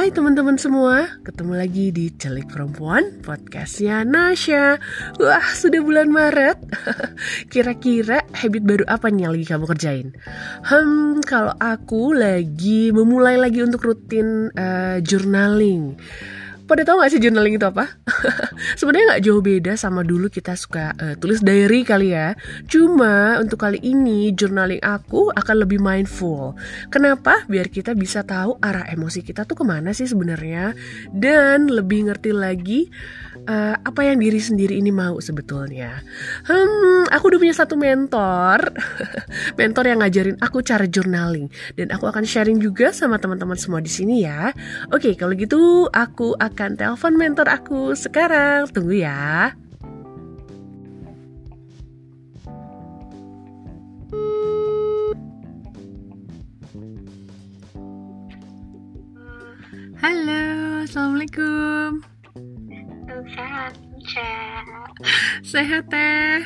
Hai teman-teman semua, ketemu lagi di Celik Perempuan, podcastnya Nasya Wah, sudah bulan Maret. Kira-kira habit baru apa nih yang lagi kamu kerjain? Hmm, kalau aku lagi memulai lagi untuk rutin uh, journaling pada tahu gak sih journaling itu apa? Sebenarnya nggak jauh beda sama dulu kita suka uh, tulis diary kali ya. Cuma untuk kali ini journaling aku akan lebih mindful. Kenapa? Biar kita bisa tahu arah emosi kita tuh ke mana sih sebenarnya dan lebih ngerti lagi uh, apa yang diri sendiri ini mau sebetulnya. Hmm, aku udah punya satu mentor, mentor yang ngajarin aku cara journaling dan aku akan sharing juga sama teman-teman semua di sini ya. Oke, kalau gitu aku akan telepon mentor aku sekarang. Tunggu ya. Halo, assalamualaikum. Sehat, Cak. Sehat teh.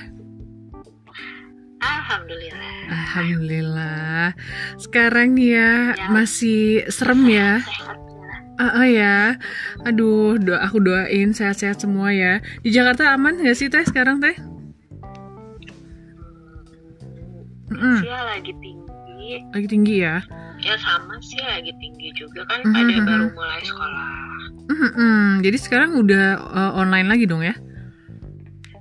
Alhamdulillah. Alhamdulillah. Sekarang nih ya, ya. masih serem ya. Sehat Uh, uh ya, aduh, doa aku doain sehat-sehat semua ya. Di Jakarta aman gak sih teh sekarang teh? Hmm, mm. lagi tinggi. Lagi tinggi ya? Ya sama sih lagi tinggi juga kan. Mm -hmm. Ada baru mulai sekolah. Mm -hmm. Jadi sekarang udah uh, online lagi dong ya?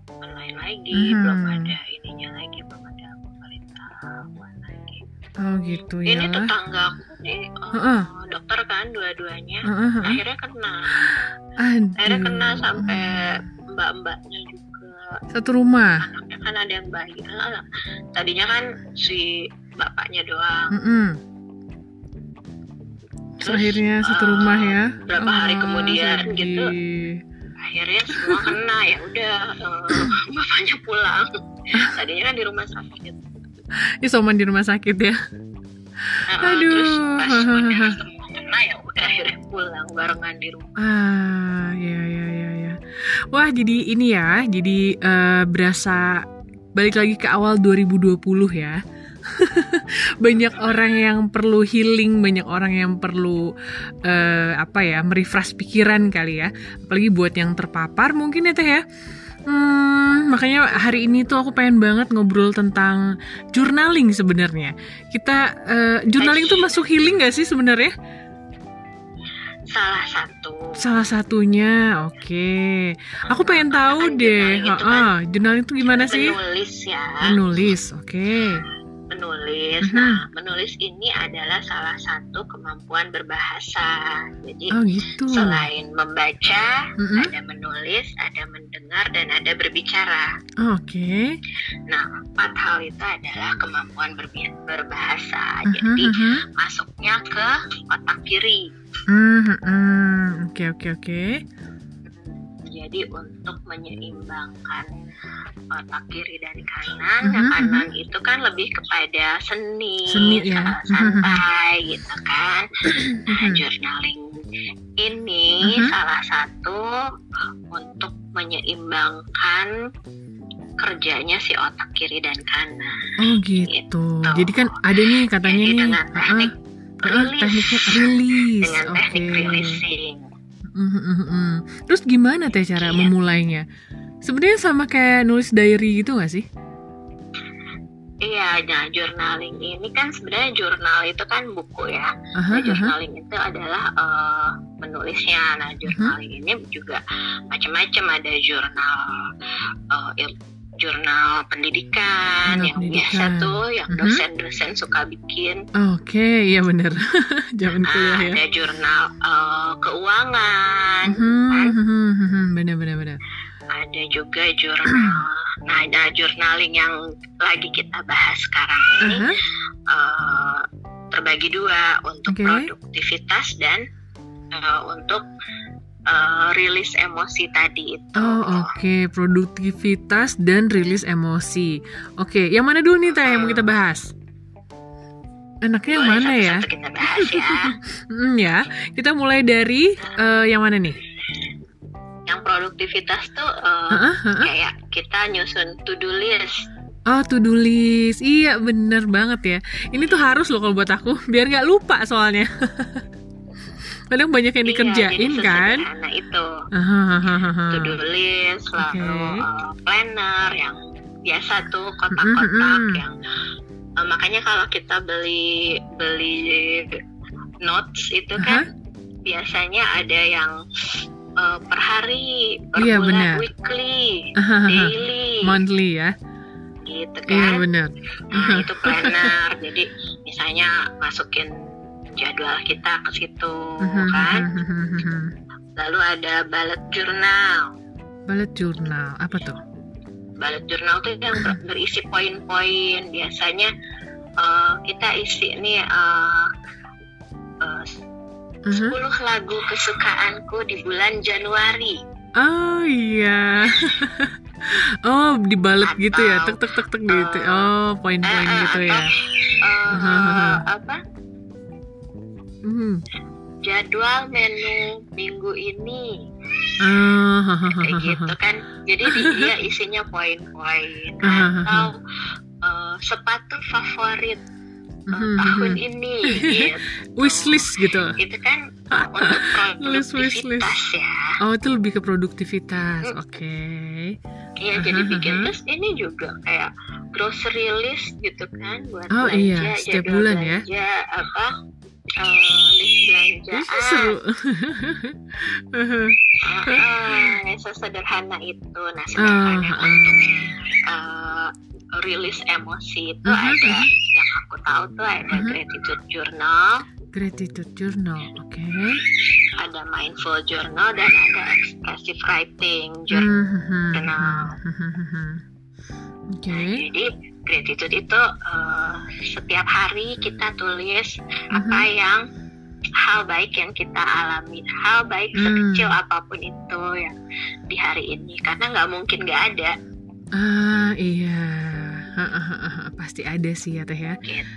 Online lagi, mm -hmm. belum ada ininya lagi, belum ada pemerintah lagi. Oh gitu ya. Ini tetangga aku nih. Uh, uh -uh dokter kan dua-duanya uh -huh. akhirnya kena Aduh. akhirnya kena sampai mbak-mbaknya juga satu rumah anaknya kan ada yang bayi tadinya kan si bapaknya doang. Uh -uh. Terus, akhirnya satu rumah ya. berapa oh, hari kemudian sedih. gitu. Akhirnya semua kena ya udah uh, bapaknya pulang. Tadinya kan di rumah sakit. Isoman di rumah sakit ya. Uh, aduh. terus pas karena ya udah akhirnya pulang barengan di rumah. Ah ya ya ya ya. Wah jadi ini ya jadi uh, berasa balik lagi ke awal 2020 ya banyak orang yang perlu healing, banyak orang yang perlu uh, apa ya, merefresh pikiran kali ya. Apalagi buat yang terpapar mungkin ya teh ya. Hmm, makanya hari ini tuh aku pengen banget ngobrol tentang journaling sebenarnya. Kita uh, journaling tuh masuk healing gak sih sebenarnya? salah satu salah satunya oke okay. aku pengen tahu deh itu kan, jurnal itu gimana sih menulis ya menulis oke okay. Menulis uh-huh. nah menulis ini adalah salah satu kemampuan berbahasa jadi oh, gitu. selain membaca uh-huh. ada menulis ada mendengar dan ada berbicara oke okay. nah empat hal itu adalah kemampuan berbahasa uh-huh, jadi uh-huh. masuknya ke otak kiri Hmm, oke oke oke. Jadi untuk menyeimbangkan otak kiri dan kanan, -huh, nah kanan itu kan lebih kepada seni, seni ya. santai gitu kan. Nah, journaling ini uh -huh. salah satu untuk menyeimbangkan kerjanya si otak kiri dan kanan. Oh gitu. gitu. Jadi kan ada nih katanya Jadi nih. Dengan teknik uh -uh rilis tekniknya rilis dengan okay. teknik releasing mm -hmm. terus gimana teh cara yeah. memulainya sebenarnya sama kayak nulis diary gitu gak sih Iya, nah journaling ini kan sebenarnya jurnal itu kan buku ya. Uh-huh, nah, journaling uh-huh. itu adalah uh, menulisnya. Nah, journaling uh-huh. ini juga macam-macam ada jurnal uh, jurnal pendidikan jurnal yang pendidikan. biasa tuh yang mhm. dosen-dosen uh-huh. suka bikin. Oke, okay, iya benar. Zaman kuliah ya. Ada jurnal uh, keuangan, uh-huh, kan? uh-huh, benar benar benar. Ada juga jurnal. nah, ada journaling yang lagi kita bahas sekarang ini uh-huh. uh, terbagi dua untuk okay. produktivitas dan uh, untuk uh, rilis emosi tadi itu. Oh oke, okay. produktivitas dan rilis emosi. Oke, okay. yang mana dulu nih teh yang mau kita bahas? Enaknya yang mana ya? Kita bahas ya. hmm, ya, kita mulai dari uh, yang mana nih? Yang produktivitas tuh uh, uh -uh, uh -uh. kayak kita nyusun to do list. Oh, to do list. Iya, bener banget ya. Ini tuh harus loh kalau buat aku, biar nggak lupa soalnya. kadang banyak yang Iya, dikerjain jadi kan itu to do list lalu Oke. uh, planner yang biasa tuh kotak-kotak Mhm, mhm. yang uh, makanya kalau kita beli beli notes itu kan biasanya ada yang uh, per hari per Iya, bulan benar. weekly Hahaha. daily monthly ya gitu iya kan benar Nah, itu planner. Jadi misalnya masukin jadwal kita ke situ Mhm, kan. Mhm. Lalu ada bullet journal. bullet journal apa tuh Bullet journal tuh yang ber- berisi poin-poin. Biasanya eh, kita isi nih eh, Mhm. 10 lagu kesukaanku di bulan Januari. Oh iya. oh dibalut gitu ya, tek tek tek tek gitu. eh, Oh poin-poin eh, gitu atau, ya. eh, apa? Hmm. Jadwal menu minggu ini. Ah, kayak gitu kan jadi di- dia isinya poin-poin atau eh, sepatu favorit eh, Mhm, tahun mhm. ini gitu. Wishlist gitu. itu kan untuk List, wishlist. produktivitas ya Oh itu lebih ke produktivitas. Hmm. Oke. iya jadi bikin terus ini juga kayak grocery list gitu kan buat Oh, belanja iya, setiap bulan ya. belanja apa eh, list belanjaan seru. Ah, yang sesederhana itu nah sedangkan yang ah. untuk eh, rilis emosi itu Mhm, ada mhm. yang aku tahu tuh ada Mhm. gratitude journal Gratitude journal. Oke. ada mindful journal dan ada expressive writing journal Mhm, Journal. mhm. Oke. Nah, jadi gratitude itu eh, setiap hari kita tulis apa Mhm. yang hal baik yang kita alami hal baik Hmm. sekecil apa pun itu yang di hari ini karena nggak mungkin nggak ada Ah iya, pasti ada sih ya teh ya. Gitu.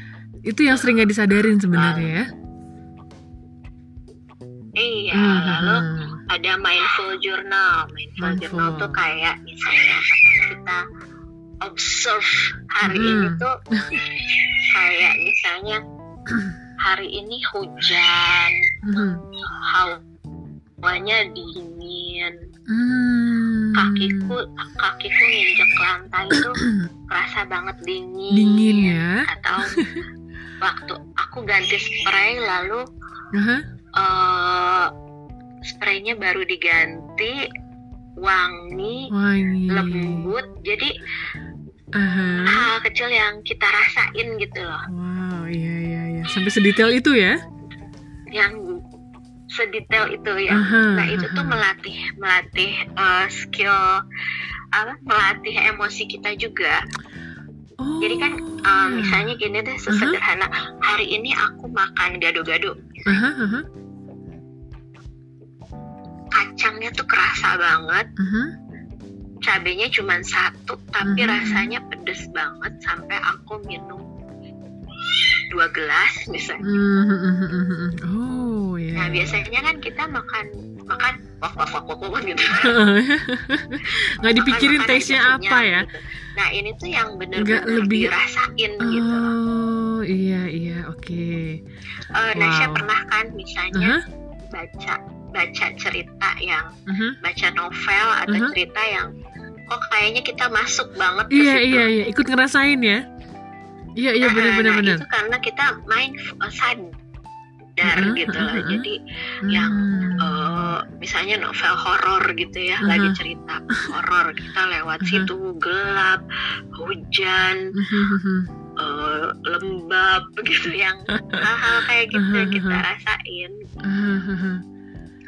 Itu yang sering nggak disadarin sebenarnya ya. iya Hmm, lalu ada mindful journal mindful, Mindful. journal tuh kayak misalnya apa yang kita observe hari Hmm. ini tuh kayak misalnya hari ini hujan hawanya dingin Hmm. kakiku kakiku nginjek lantai tuh kerasa banget dingin dingin ya. atau waktu aku ganti spray lalu Aha. eh spraynya baru diganti wangi Wangi. lembut jadi Aha. hal kecil yang kita rasain gitu loh Wow, iya iya iya. Sampai sedetail itu ya? yang sedetail itu ya Aha, nah itu tuh aha. melatih melatih eh, skill apa melatih emosi kita juga Oh. jadi kan iya. misalnya gini deh sesederhana hari ini aku makan gado-gado Aha, aha, kacangnya tuh kerasa banget aha. cabenya cuma satu tapi Mhm. rasanya pedes banget sampai aku minum dua gelas misalnya hmm, hmm. Oh, iya. nah biasanya kan kita makan makan wak wak wak wak, wak gitu Nggak dipikirin taste-nya apa ya? gitu. nah ini tuh yang bener-bener lebih- dirasain gitu loh Oh, iya iya, oke. Eh, Nasya Wow. pernah kan misalnya Aha, baca baca cerita yang aha. baca novel atau Mhm. cerita yang kok kayaknya kita masuk banget ke Iya situ. iya iya, ikut ngerasain ya. Iya iya Nah, benar benar nah, benar. itu karena kita main uh, sadar Mhm, gitu loh. mhm. Jadi yang, Hmm. eh, misalnya novel horor gitu ya, Mhm. lagi cerita horor kita lewat Mhm. situ gelap, hujan, Mhm, eh, lembab gitu yang hal-hal kayak gitu yang kita rasain.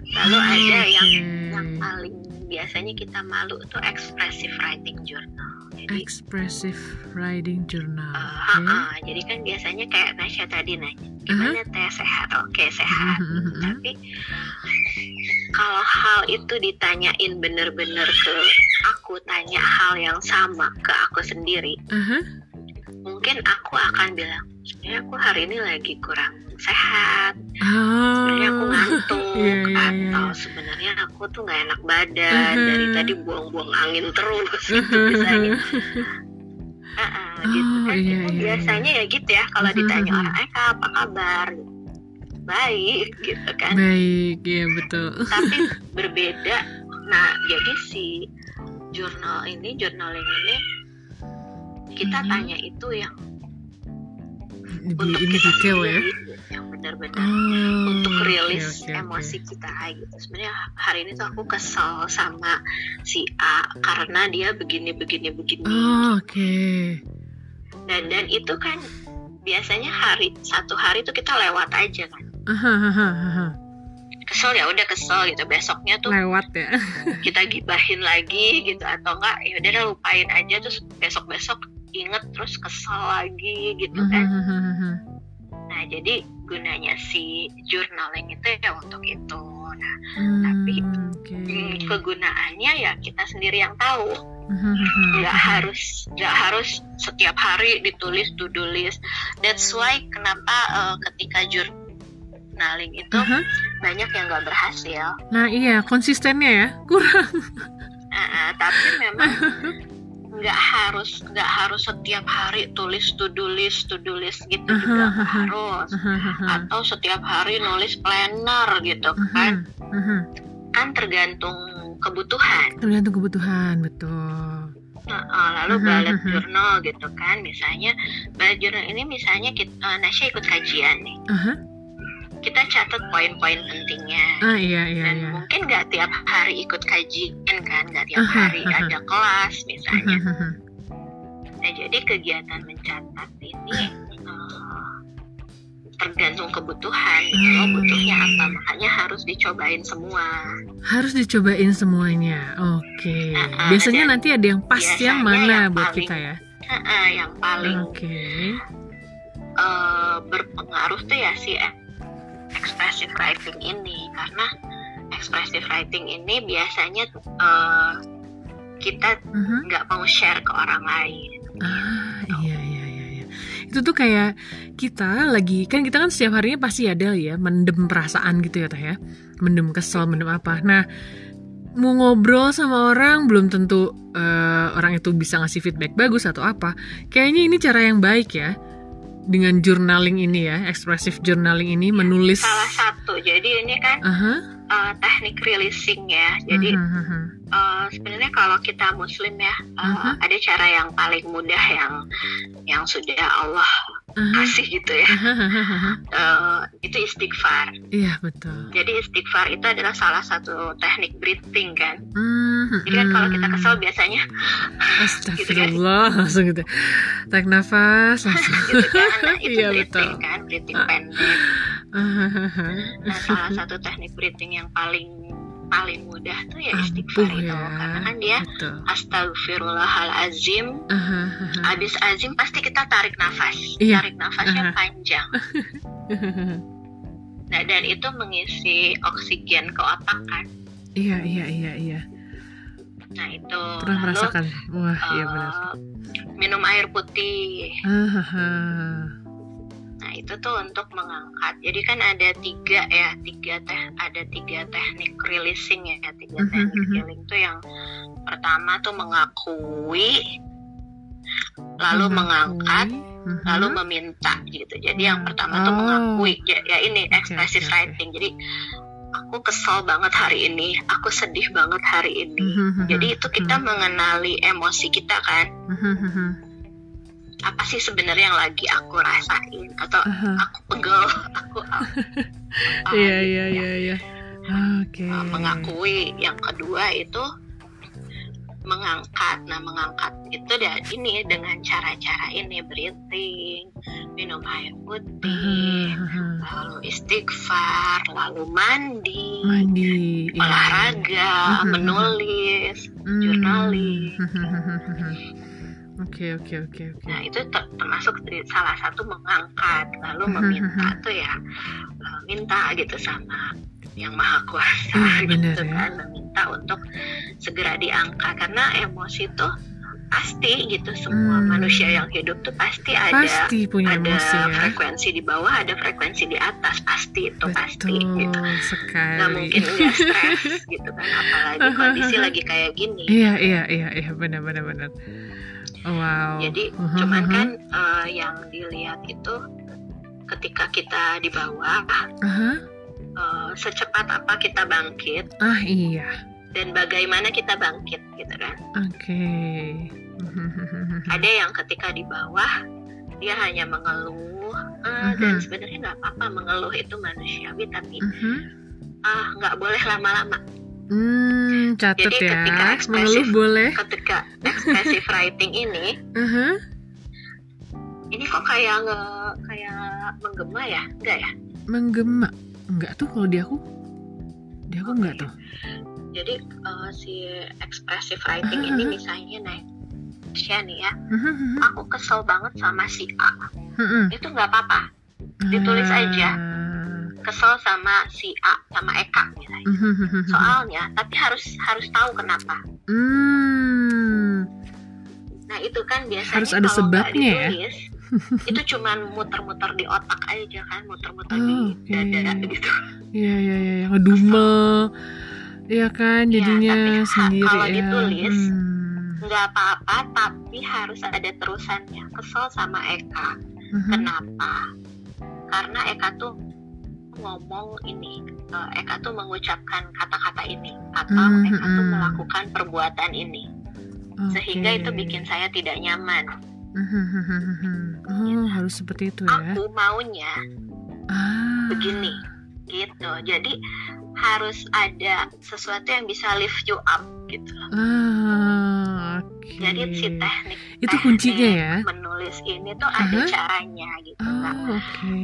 Lalu ada yang yang paling biasanya kita malu tuh expressive writing journal. Jadi expressive writing journal. eh, Oke. ha-ha, jadi kan biasanya kayak Nasya tadi nanya, gimana teh sehat? Oke sehat. Mhm, mhm, mhm. Tapi kalau hal itu ditanyain bener-bener ke aku, tanya hal yang sama ke aku sendiri, Aha. Mungkin aku akan bilang, sebenarnya aku hari ini lagi kurang sehat, Oh. sebenarnya aku ngantuk, Iya, iya, iya, atau iya. sebenarnya aku tuh nggak enak badan, Mhm. dari tadi buang-buang angin terus gitu misalnya. Ah, ah, gitu Oh, kan iya, iya, biasanya ya gitu ya kalau Mhm, ditanya mhm. orang Eka apa kabar gitu. baik gitu kan baik ya betul tapi berbeda nah jadi si jurnal ini journaling ini kita hmm. tanya itu yang lebih untuk ini detail ya? yang benar-benar oh, untuk rilis okay, okay, emosi okay. kita gitu. Sebenarnya hari ini tuh aku kesel sama si A karena dia begini begini begini. Oh, oke. Okay. dan dan itu kan biasanya hari satu hari tuh kita lewat aja kan. Kesel ya udah kesel gitu. Besoknya tuh lewat ya? kita gibahin lagi gitu atau enggak ya udah lupain aja. Terus besok besok inget terus kesal lagi gitu kan. Nah jadi gunanya si journaling itu ya untuk itu. Nah hmm, tapi okay. kegunaannya ya kita sendiri yang tahu. Nggak harus nggak harus setiap hari ditulis to do list that's why kenapa uh, ketika journaling itu uh -huh. banyak yang nggak berhasil. Nah iya konsistennya ya kurang. Uh, tapi memang nggak harus nggak harus setiap hari tulis to do list to do list gitu uh -huh, juga harus. Uh -huh, atau setiap hari nulis planner gitu kan. uh -huh. kan tergantung kebutuhan. Tergantung kebutuhan betul. Nah, lalu bullet journal gitu kan. Misalnya bullet journal ini misalnya kita, uh, Nasya ikut kajian nih. Uh -huh kita catat poin-poin pentingnya. Ah iya iya. Dan iya. mungkin nggak tiap hari ikut kajian kan, nggak tiap hari ada kelas misalnya. nah jadi kegiatan mencatat ini uh, tergantung kebutuhan. Hmm. butuhnya apa, makanya harus dicobain semua. Harus dicobain semuanya. Oke. Okay. Uh, uh, biasanya nanti ada yang pas yang mana yang buat paling, kita ya? Uh, uh, yang paling. Okay. Uh, berpengaruh tuh ya si expressive writing ini karena expressive writing ini biasanya uh, kita mhm. nggak uh -huh. mau share ke orang lain. Ah iya iya iya. iya. Itu tuh kayak kita lagi kan kita kan setiap harinya pasti ada ya mendem perasaan gitu ya teh ya, mendem kesel, mendem apa. Nah mau ngobrol sama orang belum tentu uh, orang itu bisa ngasih feedback bagus atau apa. Kayaknya ini cara yang baik ya dengan journaling ini ya, expressive journaling ini menulis salah satu. Jadi ini kan uh -huh. uh, teknik releasing ya. Jadi uh -huh. uh, sebenarnya kalau kita muslim ya, uh, uh -huh. ada cara yang paling mudah yang yang sudah Allah kasih gitu ya uh, itu istighfar iya betul jadi istighfar itu adalah salah satu teknik breathing kan uh-huh. Jadi kan kalau kita kesel biasanya Astagfirullah gitu kan. langsung gitu tarik nafas langsung gitu kan nah, itu iya, breathing betul. kan breathing pendek nah salah satu teknik breathing yang paling paling mudah tuh ya istighfar itu ya. karena kan dia Betul. astagfirullahalazim uh-huh, uh-huh. abis azim pasti kita tarik nafas iya. tarik nafasnya uh-huh. panjang nah dan itu mengisi oksigen ke otak kan iya iya iya iya nah itu pernah merasakan wah uh, iya benar eh, minum air putih uh-huh Nah itu tuh untuk mengangkat. Jadi kan ada tiga ya, tiga teh, ada tiga teknik releasing ya, tiga mhm, teknik mhm. healing tuh yang pertama tuh mengakui, lalu mengangkat, uh-huh. lalu meminta gitu. Jadi yang pertama oh. tuh mengakui, ya, ya ini expressive okay, okay, writing. Jadi aku kesel banget hari ini, aku sedih banget hari ini. Uh-huh. Jadi itu kita uh-huh. mengenali emosi kita kan. Apa sih sebenarnya yang lagi aku rasain atau uh-huh. aku pegel aku iya iya gitu ya. iya iya oke uh, mengakui yang kedua itu mengangkat nah mengangkat itu dan ini dengan cara-cara ini breathing minum air putih uh-huh. lalu istighfar lalu mandi mandi iya. olahraga uh-huh. menulis uh-huh. journaling Oke oke oke oke. Nah itu ter termasuk salah satu mengangkat lalu meminta tuh ya uh, minta gitu sama yang maha kuasa uh, gitu ya. kan meminta untuk segera diangkat karena emosi tuh pasti gitu semua hmm. manusia yang hidup tuh pasti ada pasti punya ada emosi, ya? frekuensi di bawah ada frekuensi di atas pasti itu Betul pasti gitu sekali. nggak mungkin nggak stres gitu kan apalagi kondisi lagi kayak gini iya iya iya iya benar benar benar wow. jadi uh-huh. cuman kan uh, yang dilihat itu ketika kita di bawah Aha. Uh, secepat apa kita bangkit Ah iya. dan bagaimana kita bangkit gitu kan Oke. ada yang ketika di bawah dia hanya mengeluh eh, dan Mhm. sebenarnya nggak apa-apa mengeluh itu manusiawi tapi ah nggak boleh lama-lama Hmm, catat Jadi ketika ya. ekspresif- Mengeluh boleh. ketika expressive writing ini Aha. ini kok kayak nge kayak menggema ya enggak ya Menggema. Enggak tuh kalau di aku. Di aku enggak tuh. jadi eh, si expressive writing ini misalnya naik Sya nih ya Mhm. aku kesel banget sama si A itu nggak apa-apa Ditulis aja. Ah. kesel sama si A sama Eka misalnya soalnya tapi harus harus tahu kenapa Hmm. nah itu kan biasanya Harus ada kalau nggak sebabnya ya? Itu cuman muter-muter di otak aja kan muter-muter Oh, di oke. dada gitu Iya iya iya iya. ngedumel. Iya kan Iya, jadinya tapi ha- sendiri kalau ya. ditulis, Hmm. nggak apa-apa tapi harus ada terusannya kesel sama Eka Mhm. kenapa karena Eka tuh ngomong ini eh, Eka tuh mengucapkan kata-kata ini atau Hmm, Eka tuh hmm. melakukan perbuatan ini sehingga Oke. itu bikin saya tidak nyaman Mhm. Oh harus seperti itu ya. aku maunya Ah. begini gitu jadi harus ada sesuatu yang bisa lift you up gitu Ah, oke. jadi si teknik Itu kuncinya ya. menulis ini tuh ada caranya gitu nggak Oh, oke.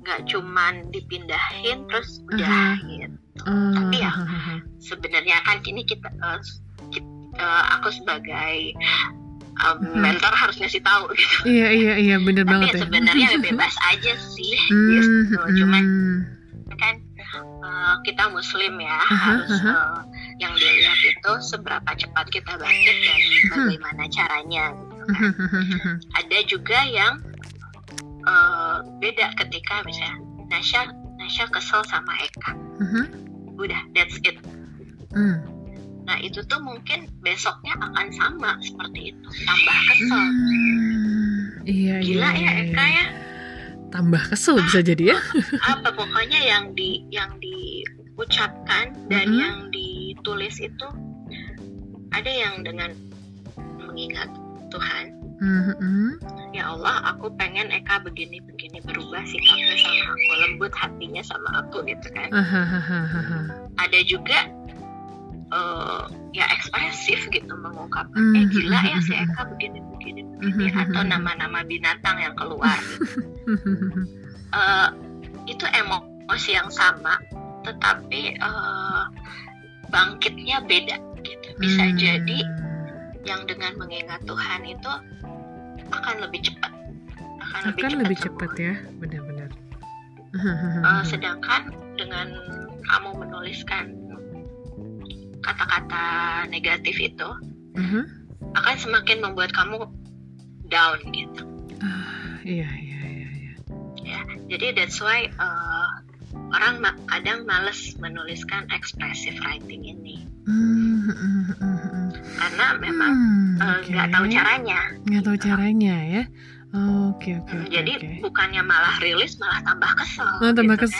nggak cuman dipindahin terus udah gitu Ah, Tapi ya, sebenarnya kan ini kita, eh, ki- eh, aku sebagai um, Mhm. mentor harus ngasih tahu gitu Iya iya iya bener tapi banget ya ya. sebenarnya bebas aja sih Hmm, gitu cuman hmm. kan eh, kita muslim ya Aha, harus aha. eh, yang dilihat itu seberapa cepat kita bangkit dan Hmm. bagaimana caranya gitu kan. ada juga yang eh, beda ketika misalnya Nasya Nasya kesel sama Eka udah that's it Hmm. Nah itu tuh mungkin besoknya akan sama seperti itu tambah kesel Hmm, Iya iya. gila ya iya, Eka iya. ya Tambah kesel bisa jadi ya. apa pokoknya yang di yang diucapkan dan Mhm. yang ditulis itu ada yang dengan mengingat Tuhan Mhm. ya Allah aku pengen Eka begini begini berubah sikapnya sama aku lembut hatinya sama aku gitu kan Ahahaha. ada juga eh, ya ekspresif gitu mengungkapkan Mhm. eh gila ya si Eka begini begini begini Mhm. atau nama-nama binatang yang keluar Eh, itu emosi yang sama tetapi eh, bangkitnya beda gitu bisa Hmm. jadi yang dengan mengingat Tuhan itu akan lebih cepat akan, akan lebih sembuh. cepat ya, benar-benar. Eh, sedangkan dengan kamu menuliskan kata-kata negatif itu Mhm. akan semakin membuat kamu down gitu Ah, Iya iya iya. iya. ya jadi that's why uh, orang ma- kadang males menuliskan expressive writing ini Hmm, hmm, hmm, hmm, hmm. karena memang Hmm, uh, oke. nggak tahu caranya Nggak tahu gitu. caranya ya. Oke oke Hmm, oke. jadi oke. bukannya malah rilis malah tambah kesel Oh, tambah gitu kan.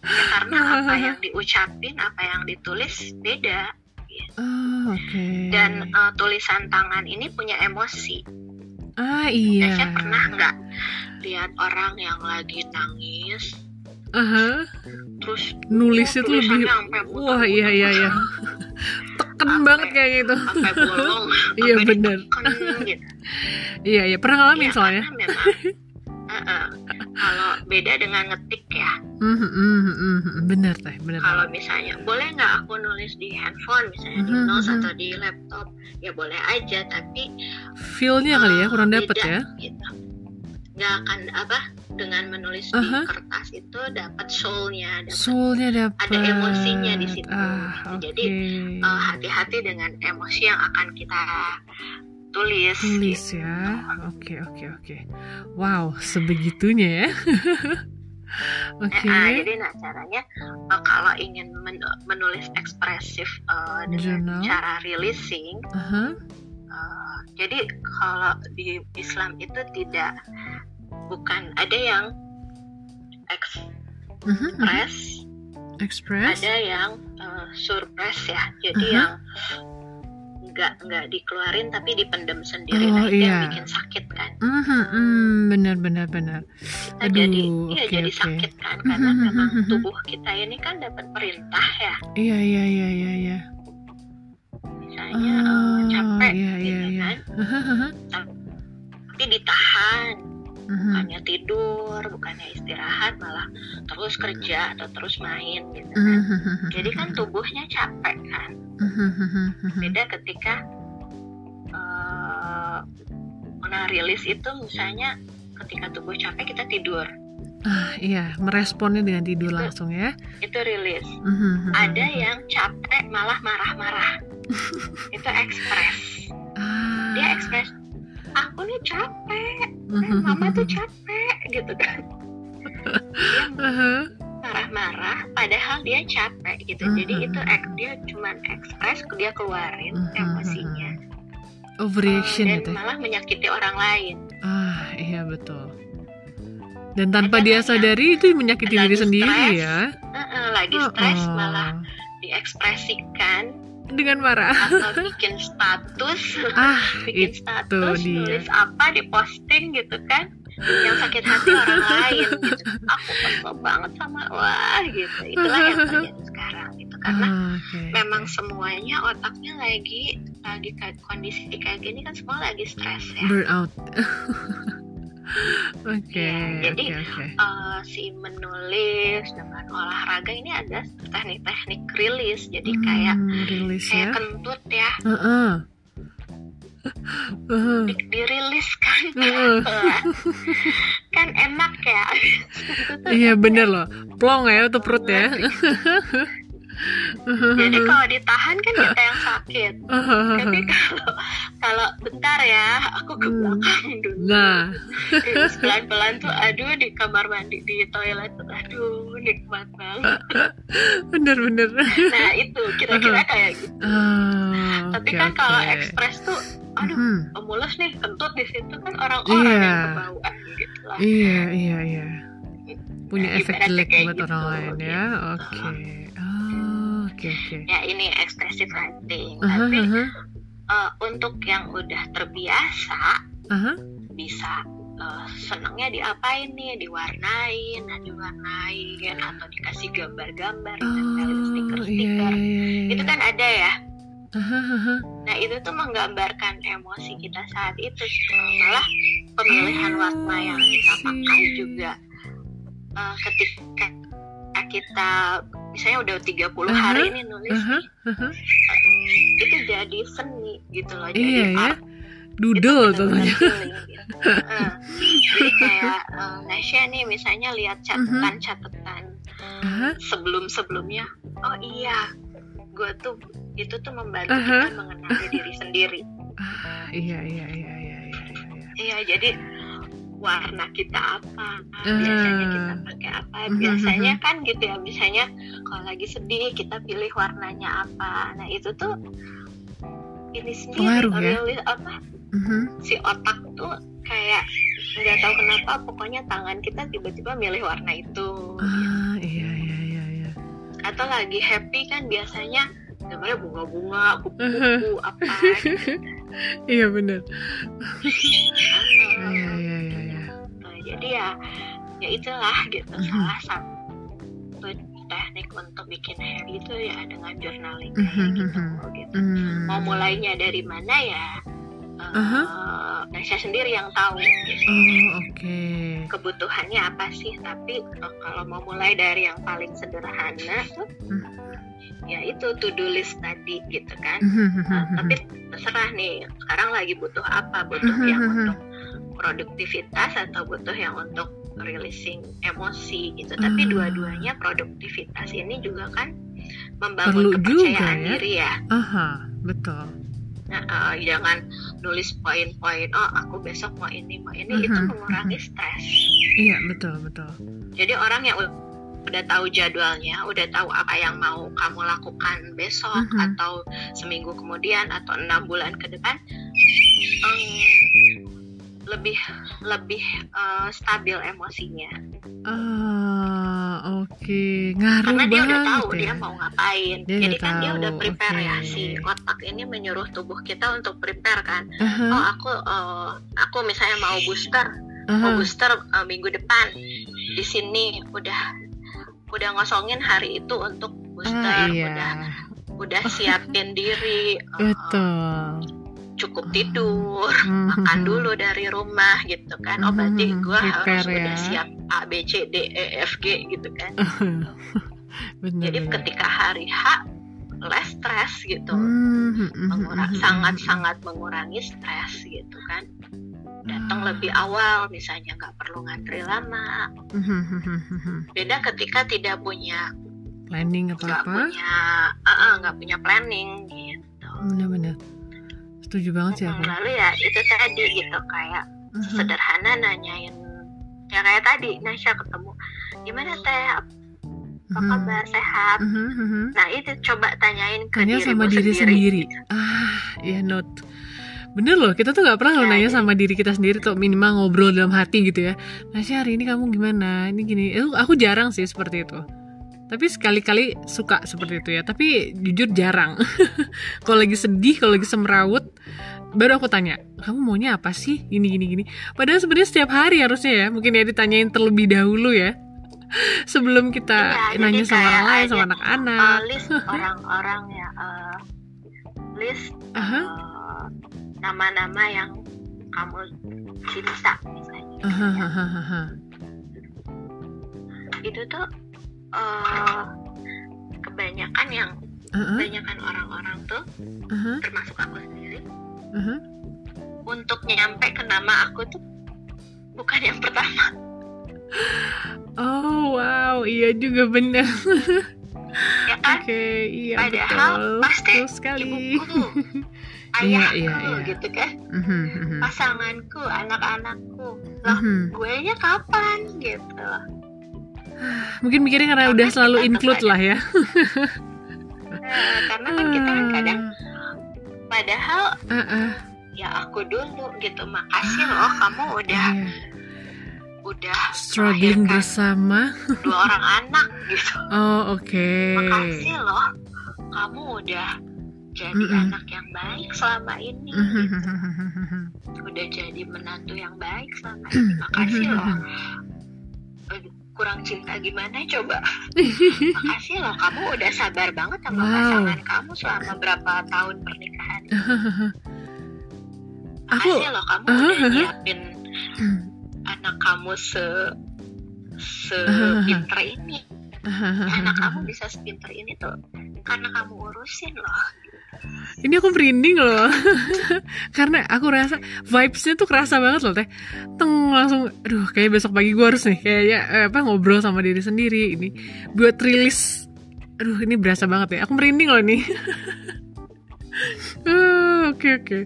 Ya, karena apa yang diucapin apa yang ditulis beda Oh, oke. dan uh, tulisan tangan ini punya emosi ah iya. Saya pernah nggak lihat orang yang lagi nangis Aha, terus nulisnya tuh lebih Wah, iya iya iya. Teken Sampai- banget kayak gitu. sampai bolong Iya, ditekan gitu. Iya iya, pernah ngalamin Iya, soalnya. karena memang uh-uh. kalau beda dengan ngetik ya Mhm, mhm, mhm. Bener teh, bener. kalau misalnya boleh nggak aku nulis di handphone misalnya di notes atau di laptop ya boleh aja tapi Feel-nya kali ya uh, kurang dapet beda, ya. gitu. nggak akan apa dengan menulis di kertas itu dapat soulnya dapat Soulnya dapet. ada emosinya di situ. Ah. Jadi, uh, hati-hati dengan emosi yang akan kita tulis. Tulis ya. Oke, oke, oke. Wow, sebegitunya ya. Oke. Eh, ah, jadi nah caranya uh, kalau ingin men- menulis ekspresif uh, dengan Journal. cara releasing, Aha. uh, jadi kalau di Islam itu tidak bukan ada yang Mhm, mhm. express Express. ada yang uh, surprise ya jadi Aha. yang nggak nggak dikeluarin tapi dipendam sendiri Oh, nah itu yang iya. bikin sakit kan Mhm, mhm, benar benar benar. kita Aduh, jadi iya oke, jadi sakit kan karena Mhm, memang mhm, mhm. tubuh kita ini kan dapat perintah ya Iya iya iya iya iya. misalnya uh, capek iya iya gitu iya. kan tapi ditahan Mhm, bukannya tidur bukannya istirahat malah terus kerja atau terus main gitu mhm, kan mhm, jadi kan tubuhnya capek kan mhm, mhm, mhm. Beda ketika uh, rilis itu misalnya ketika tubuh capek kita tidur. Ah, iya, meresponnya dengan tidur Itu- langsung ya. itu rilis Mhm, mhm, ada mhm. yang capek malah marah-marah. Itu ekspres. Ah. dia ekspres aku nih capek eh, mama tuh capek gitu kan. Dia Marah-marah padahal dia capek gitu Mhm, jadi mhm, itu ek- dia cuman ekspres dia keluarin Mhm, emosinya Overreaction Eh, dan gitu. ya. malah menyakiti orang lain Ah, iya betul. Dan tanpa dia sadari itu menyakiti diri sendiri stres, ya. Heeh, lagi stres Oh, malah diekspresikan dengan marah. atau bikin status Ah, bikin itu status dia. nulis apa diposting gitu kan yang sakit hati orang lain gitu aku kesel banget sama wah gitu itulah yang terjadi sekarang gitu karena Ah, oke. memang semuanya otaknya lagi lagi kondisi kayak gini kan semua lagi stres ya burnout. Oke, Iya, jadi, oke, oke. Eh, si menulis dengan olahraga ini ada teknik-teknik rilis jadi kayak Hmm, rilis kayak ya. kentut ya Heeh. Heeh. Di- dirilis kan? Kan enak ya. Iya bener loh, plong ya tuh perut ya. Jadi kalau ditahan kan kita yang sakit tapi kalau kalau bentar ya aku ke Hmm. belakang dulu Nah, terus pelan-pelan tuh aduh di kamar mandi di toilet tuh aduh nikmat banget bener-bener. nah itu kira-kira kayak gitu Ah, tapi oke, kan kalau oke. ekspres tuh aduh Hmm, mulus nih kentut di situ kan orang-orang Iya. yang kebauan gitu lah Iya, iya, iya. Punya Nah, efek jelek buat gitu, orang lain ya. gitu. Oke. Oh, oke, oke. ya ini expressive writing Aha, tapi aha, eh, untuk yang udah terbiasa aha. bisa eh, senangnya diapain nih? Diwarnain nah diwarnain atau dikasih gambar-gambar Oh, iya, stiker-stiker. iya, iya. itu kan ada ya? Nah itu tuh menggambarkan emosi kita saat itu malah pemilihan warna yang kita pakai juga eh, ketika kita misalnya udah 30 Aha, hari ini nulis nih, aha. itu jadi seni gitu loh Iya jadi ya. art Doodle itu benar-benar contohnya. feeling gitu. Heeh. jadi kayak uh, Nasya nih misalnya lihat Mhm. catatan-catatan Aha. sebelum-sebelumnya oh iya gue tuh itu tuh membantu Aha. kita mengenali diri sendiri iya, iya, iya, iya, iya, iya, iya. iya jadi warna kita apa biasanya kita pakai apa Mhm, biasanya kan gitu ya misalnya kalau lagi sedih kita pilih warnanya apa nah itu tuh ini sendiri Pengaruh ya? rilis apa Mhm. si otak tuh kayak nggak tahu kenapa pokoknya tangan kita tiba-tiba milih warna itu Ah, iya, iya, iya, iya. atau lagi happy kan biasanya gambarnya bunga-bunga kupu-kupu apa gitu. Iya benar. Iya, iya, iya. Nah, ya ya itulah gitu Mhm. salah satu teknik untuk bikin happy itu ya dengan journaling Mhm, kayak gitu, mhm. gitu. Hmm. mau mulainya dari mana ya eh, Aha. Nasya sendiri yang tahu gitu. Oh, oke. kebutuhannya apa sih tapi eh, kalau mau mulai dari yang paling sederhana tuh Hmm. ya itu to do list tadi gitu kan Nah, mhm, tapi terserah nih sekarang lagi butuh apa butuh yang untuk produktivitas atau butuh yang untuk releasing emosi gitu tapi Ah. dua-duanya produktivitas ini juga kan membangun Perlu kepercayaan juga ya. diri ya Aha, betul. nah, eh, jangan nulis poin-poin oh aku besok mau ini mau ini itu Mhm, mengurangi stres Iya, betul, betul. jadi orang yang udah tahu jadwalnya udah tahu apa yang mau kamu lakukan besok Mhm. atau seminggu kemudian atau enam bulan ke depan em, lebih lebih uh, stabil emosinya. Ah, oke, okay. ngaruh Karena dia udah tahu ya? dia mau ngapain. Dia Jadi kan tahu. dia udah prepare okay. ya si otak ini menyuruh tubuh kita untuk prepare kan. Uh-huh. Oh aku uh, aku misalnya mau booster, uh-huh. mau booster uh, minggu depan di sini udah udah ngosongin hari itu untuk booster, ah, iya. udah udah siapin diri. Uh, Betul cukup tidur, makan dulu dari rumah gitu kan. Oh berarti gue harus ya. udah siap A B C D E F G gitu kan. bener, Jadi bener. ketika hari H less stress gitu, Hmm, mengurang sangat sangat mengurangi stres gitu kan. Datang lebih awal misalnya nggak perlu ngantri lama. Beda ketika tidak punya planning apa nggak punya uh, nggak punya planning gitu. Bener-bener setuju banget sih aku. Lalu ya itu tadi gitu kayak Uh-huh. sederhana nanyain ya kayak tadi Nasya ketemu gimana teh apa Mhm. kabar sehat Mhm, mhm. nah itu coba tanyain ke Tanya sama diri sendiri. gitu. Ah, ya not. Bener loh, kita tuh nggak pernah loh Ya, nanya jadi- sama diri kita sendiri tuh minimal ngobrol dalam hati gitu ya. Nasya hari ini kamu gimana? Ini gini. Itu aku jarang sih seperti itu. Tapi sekali-kali suka seperti itu ya. Tapi jujur jarang. kalau lagi sedih, kalau lagi semrawut, baru aku tanya, kamu maunya apa sih? Gini gini gini. Padahal sebenarnya setiap hari harusnya ya. Mungkin ya ditanyain terlebih dahulu ya. Sebelum kita Iya, nanya sama orang lain, sama anak-anak. uh, list orang-orang ya uh, list Aha. uh, nama-nama yang kamu cinta misalnya Aha, aha, aha. itu tuh uh, kebanyakan yang Aha, kebanyakan orang-orang tuh aha, termasuk aku sendiri aha. untuk nyampe ke nama aku tuh bukan yang pertama Oh wow, iya juga benar. ya kan Oke, iya Padahal betul. pasti Betul sekali. ibuku Iya, ayahku iya, iya. gitu kan Mhm, mhm. pasanganku anak-anakku loh Mhm. gue nya kapan gitu Mungkin mikirnya karena Karena udah selalu include lah ya. Nah, karena kan kita kan kadang padahal Ah, ah, ah, ya aku dulu gitu makasih loh kamu udah iya. udah Struggling bersama. dua orang anak gitu Oh oke. makasih loh kamu udah jadi Mm-mm. anak yang baik selama ini Mhm, gitu. udah jadi menantu yang baik selama ini makasih loh Aduh, kurang cinta gimana coba? Makasih loh kamu udah sabar banget sama Wow. pasangan kamu selama berapa tahun pernikahan. Aku makasih loh kamu udah nyiapin anak kamu se sepinter ini. Anak kamu bisa sepinter ini tuh karena kamu urusin loh Ini aku merinding loh. Karena aku rasa Vibesnya tuh kerasa banget loh teh. Teng langsung Aduh kayak besok pagi gue harus nih Kayaknya eh, apa ngobrol sama diri sendiri Ini. Buat rilis Aduh ini berasa banget ya. Aku merinding loh nih Ah, Oke oke.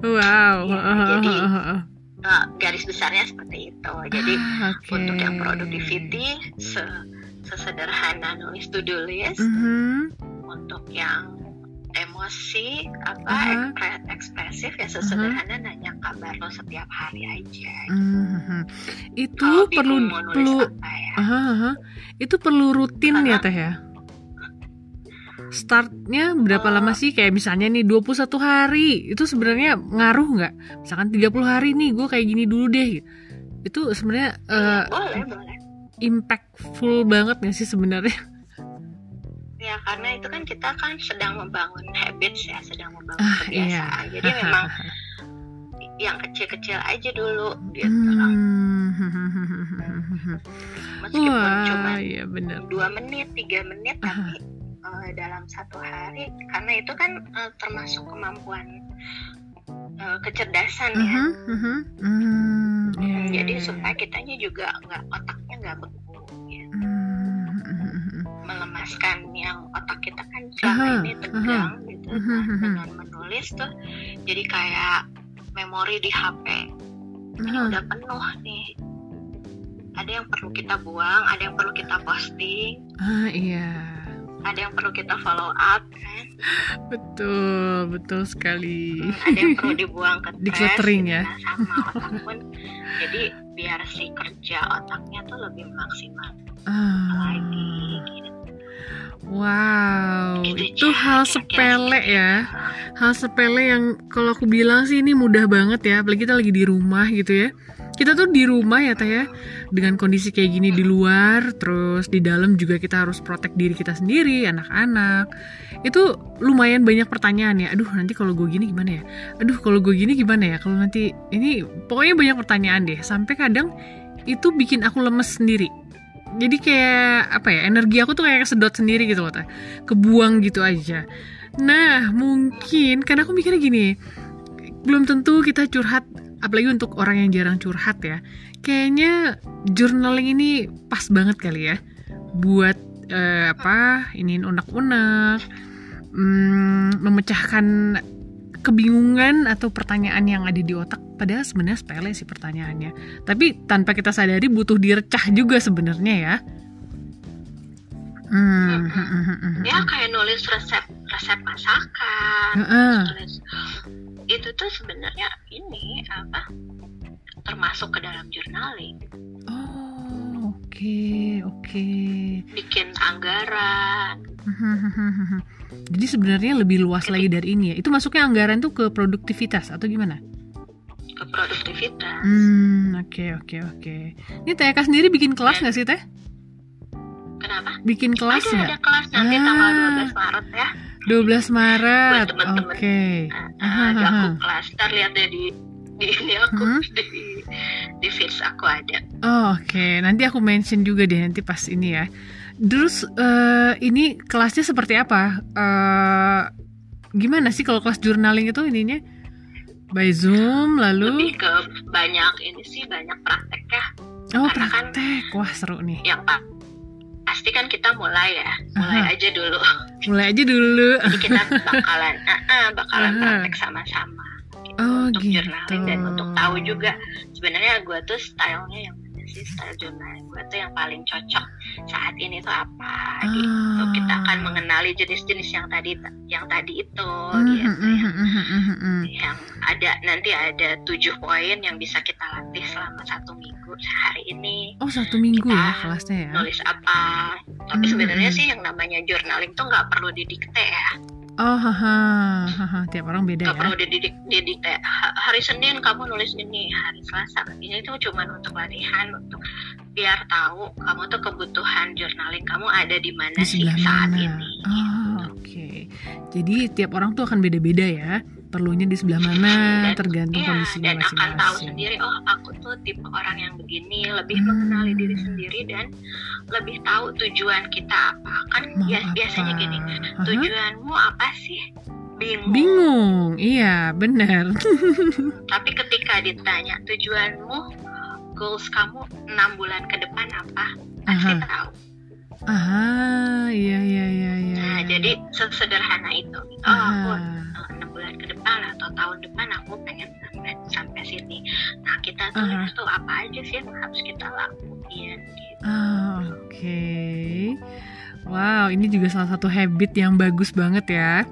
Wow. Iya, Ah, jadi, ah, ah, ah. Nah, garis besarnya seperti itu. Jadi Ah, oke. untuk yang productivity se sesederhana nulis to do list Mhm. Untuk yang emosi apa Aha. ekspre- ekspresif ya sesederhana nanya kabar lo setiap hari aja. Itu Kalau perlu bingung mau nulis perlu apa ya Aha, aha. Itu perlu rutin ya Karena- teh ya? Startnya berapa Eh. lama sih? Kayak misalnya nih 21 hari Itu sebenarnya ngaruh nggak? Misalkan 30 hari nih gue kayak gini dulu deh Itu sebenarnya Iya, eh, boleh boleh impactful banget gak sih sebenarnya? Ya karena itu kan kita kan sedang membangun habits ya sedang membangun Ah, kebiasaan iya. jadi memang yang kecil-kecil aja dulu gitu Hmm. meskipun Wah, cuma iya bener dua menit tiga menit tapi eh, dalam satu hari karena itu kan eh, termasuk kemampuan eh, kecerdasan ya Mhm, mhm. Hmm, iya, iya, jadi iya. supaya kitanya juga nggak otaknya nggak melemaskan yang otak kita kan selama ini tegang gitu Mhm, Nah, mhm. dengan menulis tuh jadi kayak memori di HP ini Aha. udah penuh nih ada yang perlu kita buang ada yang perlu kita posting Ah iya. ada yang perlu kita follow up kan betul betul sekali hmm, ada yang perlu dibuang ke di cluttering ya nah, sama otak pun jadi biar si kerja otaknya tuh lebih maksimal ah. lagi gitu. Wow, itu hal sepele ya. Hal sepele yang kalau aku bilang sih ini mudah banget ya, apalagi kita lagi di rumah gitu ya. Kita tuh di rumah ya teh ya. Dengan kondisi kayak gini di luar terus di dalam juga kita harus protek diri kita sendiri anak-anak. Itu lumayan banyak pertanyaan ya. Aduh nanti kalau gue gini gimana ya? Aduh kalau gue gini gimana ya? Kalau nanti ini pokoknya banyak pertanyaan deh. Sampai kadang itu bikin aku lemes sendiri jadi kayak apa ya energi aku tuh kayak kesedot sendiri gitu loh teh. Kebuang gitu aja. Nah mungkin karena aku mikirnya gini belum tentu kita curhat apalagi untuk orang yang jarang curhat ya. Kayaknya journaling ini pas banget kali ya buat uh, apa ini unek-unek hmm, memecahkan kebingungan atau pertanyaan yang ada di otak padahal sebenarnya sepele sih pertanyaannya tapi tanpa kita sadari butuh direcah juga sebenarnya ya Hmm. Ya kayak nulis resep resep masakan, uh -uh. nulis itu tuh sebenarnya ini apa termasuk ke dalam journaling. Oh, oke, okay, oke. Okay. Bikin anggaran. Jadi sebenarnya lebih luas lagi dari ini ya. Itu masuknya anggaran tuh ke produktivitas atau gimana? Ke produktivitas. Hmm, oke, okay, oke, okay, oke. Okay. Ini TK sendiri bikin kelas nggak sih, Teh? Kenapa? Bikin kelas nggak? Ada, kelas nanti ah. tanggal 12 Maret ya. 12 Maret. Oke. Okay. Uh, ada aku kelas. Ntar lihat deh di di ini aku hmm? di di feeds aku ada. Oh, Oke, okay. nanti aku mention juga deh nanti pas ini ya. Terus uh, ini kelasnya seperti apa? Uh, gimana sih kalau kelas journaling itu ininya? By Zoom lalu? Lebih ke banyak ini sih banyak praktek ya. Oh Karena kan praktek, kan wah seru nih. Yang pak pasti kan kita mulai ya mulai uh-huh. aja dulu mulai aja dulu jadi kita bakalan uh, uh, bakalan uh-huh. praktek sama-sama gitu, oh, untuk gitu. journaling dan untuk tahu juga sebenarnya gue tuh stylenya yang sih style journaling gue tuh yang paling cocok saat ini tuh apa ah. gitu. Kita akan mengenali jenis-jenis yang tadi yang tadi itu mm, gitu mm, yang, mm, mm, yang ada nanti ada tujuh poin yang bisa kita latih selama satu minggu sehari ini. Oh satu minggu kita ya kelasnya ya? nulis apa. Tapi mm, sebenarnya sih yang namanya journaling tuh nggak perlu didikte ya Oh, haha, haha, tiap orang beda Gak ya. perlu dididik, didik kayak hari Senin kamu nulis ini, hari Selasa ini itu cuma untuk latihan, untuk biar tahu kamu tuh kebutuhan journaling kamu ada di mana sih saat ini. Oh, oke. Okay. Jadi tiap orang tuh akan beda-beda ya perlunya di sebelah mana dan, tergantung iya, kondisinya dan masing-masing. akan tahu sendiri oh aku tuh tipe orang yang begini lebih hmm. mengenali diri sendiri dan lebih tahu tujuan kita apa kan Mau bias, apa? biasanya gini tujuanmu apa sih bingung bingung iya benar tapi ketika ditanya tujuanmu goals kamu enam bulan ke depan apa pasti Aha. tahu Ah, iya iya iya iya. Nah, jadi sesederhana itu. Oh, aku bulan ke depan atau tahun depan aku pengen sampai sampai sini. Nah, kita tulis uh -huh. tuh apa aja sih yang harus kita lakuin gitu. Ah, oke. Okay. Wow, ini juga salah satu habit yang bagus banget ya.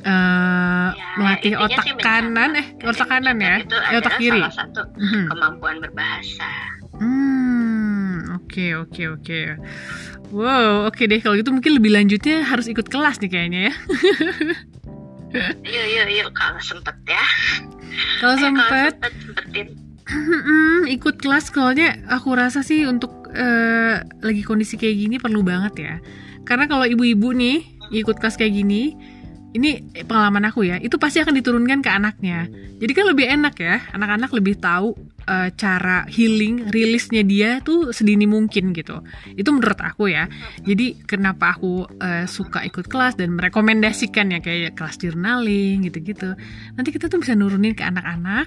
Uh, ya, melatih otak kanan eh otak kanan ya, itu eh, otak kiri. Salah satu hmm. kemampuan berbahasa. Hmm, oke okay, oke okay, oke. Okay. Wow, oke okay deh kalau gitu mungkin lebih lanjutnya harus ikut kelas nih kayaknya ya. yuk yuk yuk kalau sempet ya. Kalau eh, sempet. sempetin. ikut kelas soalnya aku rasa sih untuk uh, lagi kondisi kayak gini perlu banget ya. Karena kalau ibu-ibu nih ikut kelas kayak gini, ini pengalaman aku ya, itu pasti akan diturunkan ke anaknya. Jadi kan lebih enak ya, anak-anak lebih tahu uh, cara healing, rilisnya dia tuh sedini mungkin gitu. Itu menurut aku ya. Jadi kenapa aku uh, suka ikut kelas dan merekomendasikan ya kayak kelas journaling gitu-gitu. Nanti kita tuh bisa nurunin ke anak-anak.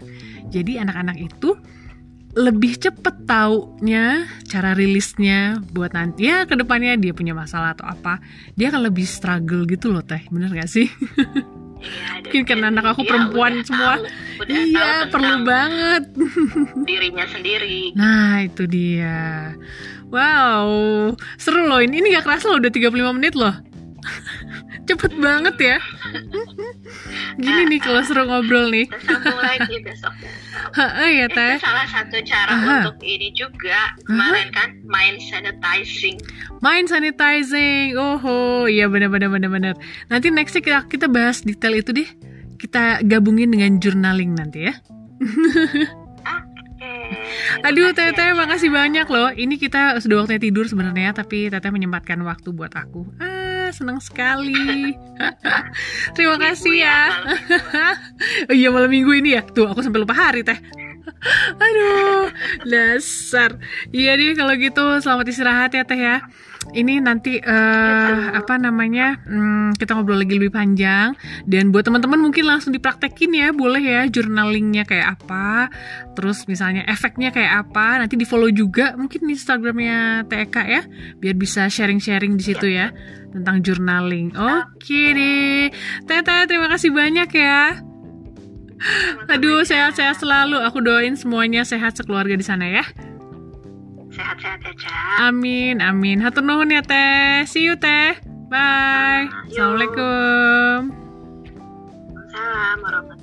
Jadi anak-anak itu lebih cepet taunya cara rilisnya buat nanti ya ke depannya dia punya masalah atau apa dia akan lebih struggle gitu loh teh. Bener gak sih? Iya, mungkin karena anak aku perempuan semua. tahu, iya perlu banget. dirinya sendiri. Nah itu dia. Wow seru loh. Ini ini gak kerasa loh udah 35 menit loh Cepet banget ya. Gini nih kalau seru ngobrol nih. Sambung lagi besok. Heeh ya teh. Itu salah satu cara Aha. untuk ini juga kemarin kan mind sanitizing. Mind sanitizing. Oh, iya benar-benar benar-benar. Nanti nextnya kita kita bahas detail itu deh. Kita gabungin dengan journaling nanti ya. Aduh, Teteh, makasih banyak loh. Ini kita sudah waktunya tidur sebenarnya, tapi Teteh menyempatkan waktu buat aku. Ah, senang sekali. Terima kasih ya. ya oh iya, malam minggu ini ya. Tuh, aku sampai lupa hari, Teh. Aduh, dasar. Iya deh kalau gitu, selamat istirahat ya, Teh ya ini nanti uh, apa namanya hmm, kita ngobrol lagi lebih panjang. Dan buat teman-teman mungkin langsung dipraktekin ya boleh ya journalingnya kayak apa. Terus misalnya efeknya kayak apa nanti di follow juga mungkin Instagramnya TK ya biar bisa sharing-sharing di situ ya tentang journaling oke deh. Tete terima kasih banyak ya. Aduh, sehat-sehat selalu. Aku doain semuanya sehat sekeluarga di sana ya sehat-sehat ya, aja. Amin, amin. Hatu nuhun ya teh. See you teh. Bye. Assalamualaikum. Assalamualaikum warahmatullahi